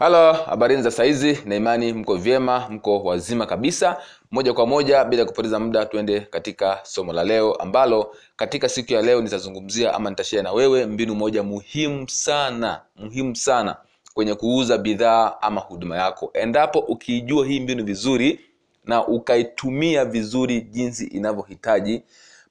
halo habarini za saizi na imani mko vyema mko wazima kabisa. Moja kwa moja bila kupoteza muda tuende katika somo la leo ambalo katika siku ya leo nitazungumzia ama nitashia na wewe mbinu moja muhimu sana muhimu sana kwenye kuuza bidhaa ama huduma yako. Endapo ukiijua hii mbinu vizuri na ukaitumia vizuri jinsi inavyohitaji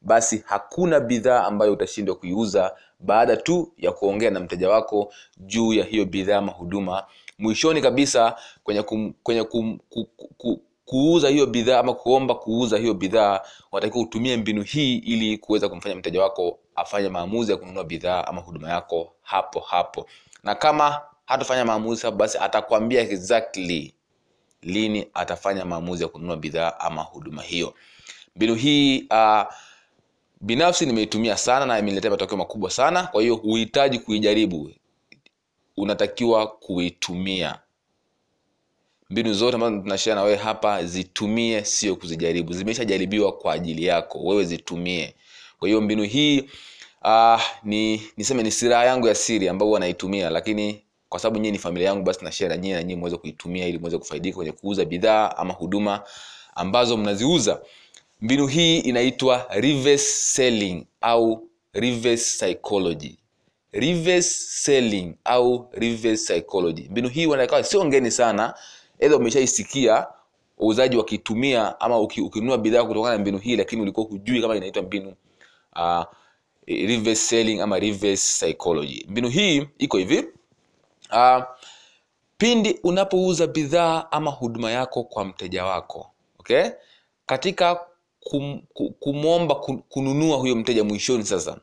basi hakuna bidhaa ambayo utashindwa kuiuza baada tu ya kuongea na mteja wako juu ya hiyo bidhaa ama huduma mwishoni kabisa kwenye, kum, kwenye kum, ku, ku, ku, kuuza hiyo bidhaa ama kuomba kuuza hiyo bidhaa unatakiwa utumie mbinu hii ili kuweza kumfanya mteja wako afanye maamuzi ya kununua bidhaa ama huduma yako hapo hapo. Na kama hatafanya maamuzi hapo basi atakwambia exactly lini atafanya maamuzi ya kununua bidhaa ama huduma hiyo. Mbinu hii uh, binafsi nimeitumia sana na imeniletea matokeo makubwa sana kwa hiyo huhitaji kuijaribu unatakiwa kuitumia. Mbinu zote ambazo tunashia na wewe hapa zitumie sio kuzijaribu. Zimeshajaribiwa kwa ajili yako wewe zitumie. Kwa hiyo mbinu hii uh, ni niseme ni silaha yangu ya siri ambayo wanaitumia naitumia lakini kwa sababu nyie ni familia yangu basi nashare na nyinyi na nyie mweze kuitumia ili mweze kufaidika kwenye kuuza bidhaa ama huduma ambazo mnaziuza. Mbinu hii inaitwa reverse selling au reverse psychology reverse selling au reverse psychology. Mbinu hii wanakawa sio ngeni sana edha umeshaisikia wauzaji wakitumia ama ukinunua bidhaa kutokana na mbinu hii lakini ulikuwa hujui kama inaitwa mbinu uh, reverse selling ama reverse psychology. Mbinu hii iko hivi uh, pindi unapouza bidhaa ama huduma yako kwa mteja wako okay? Katika kum, kumwomba kununua huyo mteja mwishoni sasa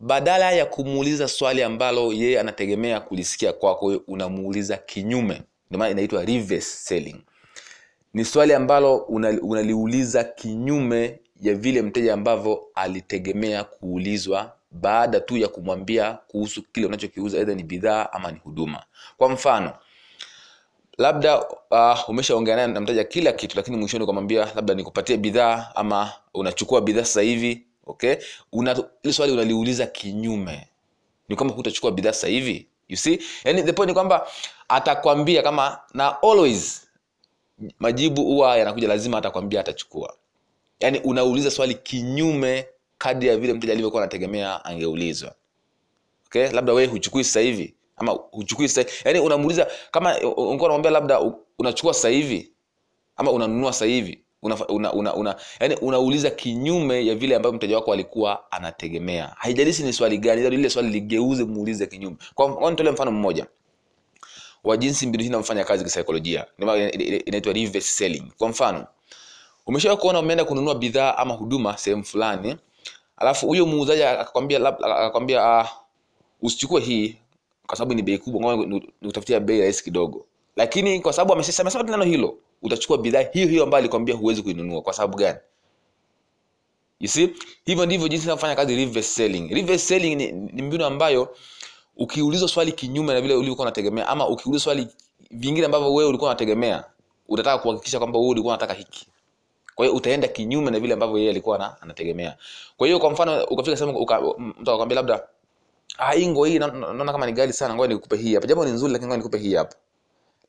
badala ya kumuuliza swali ambalo yeye anategemea kulisikia kwako unamuuliza kinyume. Ndio maana inaitwa reverse selling. Ni swali ambalo unaliuliza una kinyume ya vile mteja ambavyo alitegemea kuulizwa baada tu ya kumwambia kuhusu kile unachokiuza aidha ni bidhaa ama ni huduma. Kwa mfano labda uh, umeshaongea naye na mteja kila kitu lakini mwishoni ukamwambia labda nikupatie bidhaa ama unachukua bidhaa sasa hivi okay? Una swali unaliuliza kinyume. Ni kwamba hutachukua bidhaa sasa hivi? You see? Yani the point ni kwamba atakwambia kama na always majibu huwa yanakuja lazima atakwambia atachukua. Yani unauliza swali kinyume kadri ya vile mteja alivyokuwa anategemea angeulizwa. Okay? Labda wewe huchukui sasa hivi? Ama huchukui sasa yani unamuuliza kama ungekuwa unamwambia labda unachukua sasa hivi? Ama unanunua sasa hivi una, una, una, una, yani unauliza kinyume ya vile ambavyo mteja wako alikuwa anategemea. Haijalishi ni swali gani lile swali ligeuze muulize kinyume. Kwa mfano mmoja wa jinsi mbinu hii inafanya kazi kisaikolojia. Inaitwa kwa mfano umeshawa kuona umeenda kununua bidhaa ama huduma sehemu fulani alafu huyo muuzaji akakwambia akakwambia uh, usichukue hii kwa sababu ni bei kubwa nikutafutia bei rahisi kidogo. Lakini kwa sababu amesema neno hilo utachukua bidhaa hiyo hiyo ambayo alikwambia huwezi kuinunua. Kwa sababu gani? You see? Hivyo ndivyo jinsi inavyofanya kazi reverse selling. Reverse selling ni, ni mbinu ambayo ukiulizwa swali kinyume na vile ulivyokuwa unategemea ama ukiulizwa swali vingine ambavyo wewe ulikuwa unategemea utataka kuhakikisha kwamba wewe ulikuwa unataka hiki. Kwa hiyo utaenda kinyume na vile ambavyo yeye alikuwa anategemea. Kwa hiyo kwa mfano ukafika sehemu uka, mtu akakwambia labda ah hii nguo hii naona kama ni ghali sana ngoja nikupe hii hapa. Jambo ni nzuri lakini ngoja nikupe hii hapa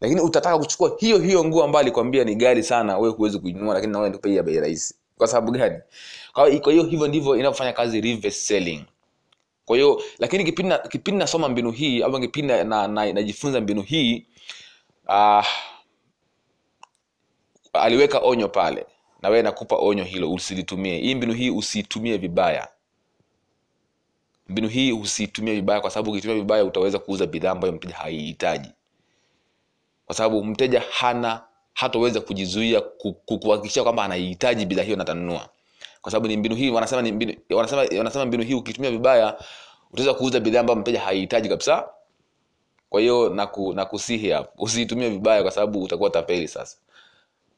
lakini utataka kuchukua hiyo hiyo nguo ambayo alikwambia ni gari sana wewe huwezi kuinunua lakini naona nikupe ya bei rahisi. Kwa sababu gani? Kwa hiyo hivyo ndivyo inavyofanya kazi reverse selling. Kwa hiyo lakini kipindi kipindi nasoma mbinu hii au kipindi na, na, na mbinu hii uh, aliweka onyo pale. Na wewe nakupa onyo hilo usilitumie. Hii mbinu hii usiitumie vibaya. Mbinu hii usiitumie vibaya kwa sababu ukitumia vibaya utaweza kuuza bidhaa ambayo mteja haihitaji kwa sababu mteja hana hatoweza kujizuia kuhakikisha kwamba anahitaji bidhaa hiyo na atanunua. Kwa sababu ni mbinu hii wanasema ni mbinu, wanasema, wanasema mbinu hii ukitumia vibaya utaweza kuuza bidhaa ambayo mteja haihitaji kabisa. Kwa hiyo naku, nakusihi hapo usiitumie vibaya kwa sababu utakuwa tapeli sasa.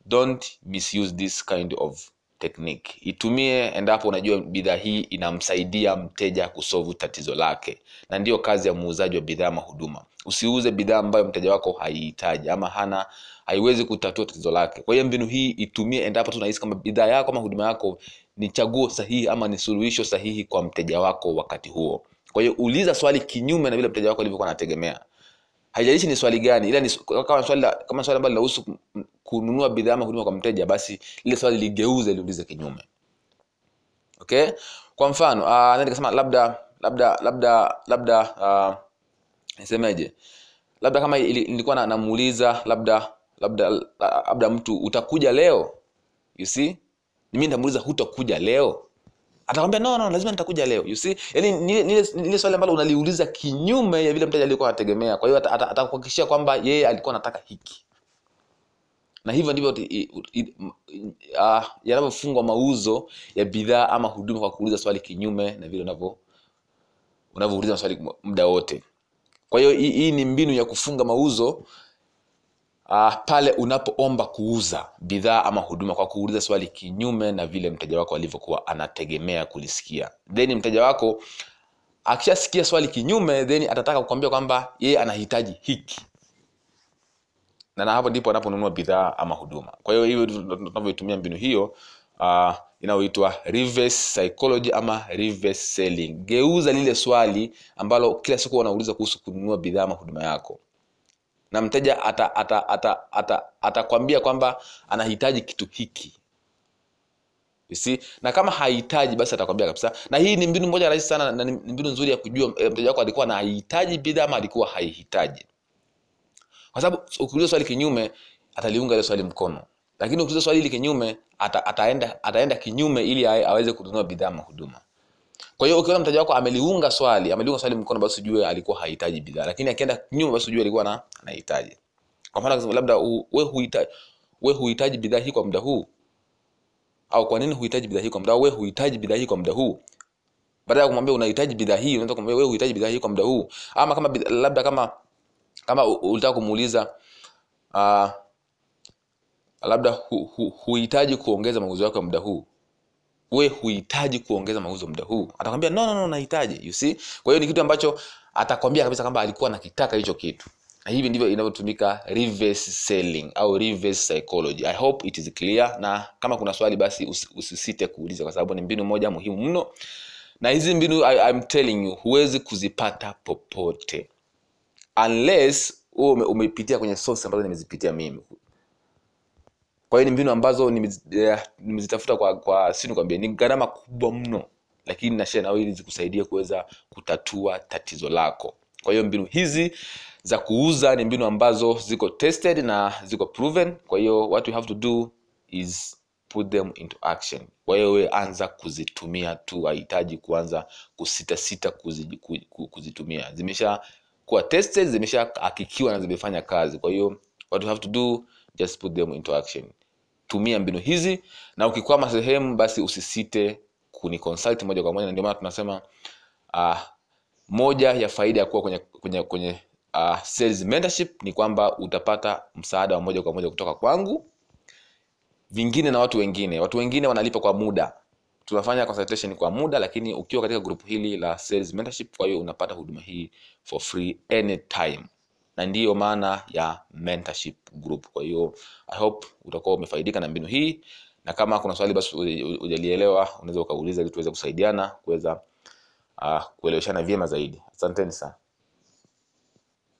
Don't misuse this kind of technique. Itumie endapo unajua bidhaa hii inamsaidia mteja kusovu tatizo lake. Na ndiyo kazi ya muuzaji wa bidhaa ama huduma usiuze bidhaa ambayo mteja wako haihitaji ama hana haiwezi kutatua tatizo lake. Kwa hiyo mbinu hii itumie endapo tunahisi kama bidhaa yako ama huduma yako ni chaguo sahihi ama ni suluhisho sahihi kwa mteja wako wakati huo. Kwa hiyo uliza swali kinyume na vile mteja wako alivyokuwa anategemea. Haijalishi ni swali gani ila ni, kama swali kama swali ambalo linahusu kununua bidhaa ama huduma kwa mteja basi lile swali ligeuze liulize kinyume. Okay? Kwa mfano uh, nikasema labda labda labda labda uh, nisemeje labda kama ili- nilikuwa na- namuuliza labda labda labda mtu utakuja leo? You see? Mimi nitamuuliza hutakuja leo? Atakwambia no, no lazima nitakuja leo. You see? Yani ni ni- ni swali ambalo unaliuliza kinyume ya vile mteja alikuwa anategemea. Kwa hiyo ata- ata- atakuhakikishia kwamba yeye alikuwa anataka hiki. Na hivyo ndivyo ah, yanavyofungwa mauzo ya bidhaa ama huduma kwa kuuliza swali kinyume na vile unavyo unavyouliza maswali muda wote kwa hiyo hii ni mbinu ya kufunga mauzo uh, pale unapoomba kuuza bidhaa ama huduma kwa kuuliza swali kinyume na vile mteja wako alivyokuwa anategemea kulisikia. Then mteja wako akishasikia swali kinyume then atataka kukwambia kwamba yeye anahitaji hiki. Na na hapo ndipo anaponunua bidhaa ama huduma. Kwa hiyo hivyo tunavyoitumia mbinu hiyo uh, inayoitwa reverse psychology ama reverse selling. Geuza lile swali ambalo kila siku wanauliza kuhusu kununua bidhaa ama huduma yako. Na mteja atakwambia ata, ata, ata, atakwambia kwamba anahitaji kitu hiki. See? na kama hahitaji basi atakwambia kabisa. Na hii ni mbinu moja rahisi sana na ni mbinu nzuri ya kujua eh, mteja wako alikuwa anahitaji bidhaa ama alikuwa haihitaji. Kwa sababu ukiuliza swali kinyume ataliunga ile swali mkono lakini ukiuliza swali hili kinyume ata, ataenda ataenda kinyume ili aweze kununua bidhaa mahuduma kwa hiyo ukiona mtaji wako ameliunga swali ameliunga swali mkono basi ujue alikuwa hahitaji bidhaa. Lakini akienda kinyume basi ujue alikuwa na anahitaji. Kwa mfano labda we huhitaji we huhitaji bidhaa hii kwa muda huu? Au kwa nini huhitaji bidhaa hii kwa muda huu? We huhitaji bidhaa hii kwa muda huu? Baada ya kumwambia unahitaji bidhaa hii unaweza kumwambia wewe huhitaji bidhaa hii kwa muda huu? Ama kama labda kama kama ulitaka kumuuliza uh, labda hu, hu, huhitaji kuongeza mauzo yako ya muda huu. We huhitaji kuongeza mauzo muda huu. Atakwambia no, no, no nahitaji you see. Kwa hiyo ni kitu ambacho atakwambia kabisa kwamba alikuwa nakitaka hicho kitu. Hivi ndivyo inavyotumika reverse selling au reverse psychology. I hope it is clear. Na kama kuna swali basi us, usisite kuuliza kwa sababu ni mbinu moja muhimu mno. Na hizi mbinu I, I'm telling you huwezi kuzipata popote. Unless uwe ume- umepitia kwenye source ambazo nimezipitia mimi kwa hiyo ni mbinu ambazo eh, nimezitafuta kwa kwa si nikwambia ni gharama kubwa mno lakini nashia nawe ili zikusaidia kuweza kutatua tatizo lako. Kwa hiyo mbinu hizi za kuuza ni mbinu ambazo ziko tested na ziko proven. Kwa hiyo what you have to do is put them into action. Kwa hiyo wewe anza kuzitumia tu hahitaji kuanza kusitasita kuzi, ku- ku- kuzitumia. Zimesha kuwa tested zimesha hakikiwa na zimefanya kazi. Kwa hiyo what you have to do just put them into action. Tumia mbinu hizi na ukikwama sehemu basi usisite kuniconsult moja kwa moja. Na ndio maana tunasema uh, moja ya faida ya kuwa kwenye kwenye kwenye uh, sales mentorship ni kwamba utapata msaada wa moja kwa moja kutoka kwangu. Vingine na watu wengine. Watu wengine wanalipa kwa muda. Tunafanya consultation kwa muda lakini ukiwa katika grupu hili la sales mentorship kwa hiyo unapata huduma hii for free anytime na ndiyo maana ya mentorship group. Kwa hiyo i hope utakuwa umefaidika na mbinu hii. Na kama kuna swali basi ujalielewa unaweza ukauliza ili tuweze kusaidiana kuweza uh, kueleweshana vyema zaidi. Asanteni sana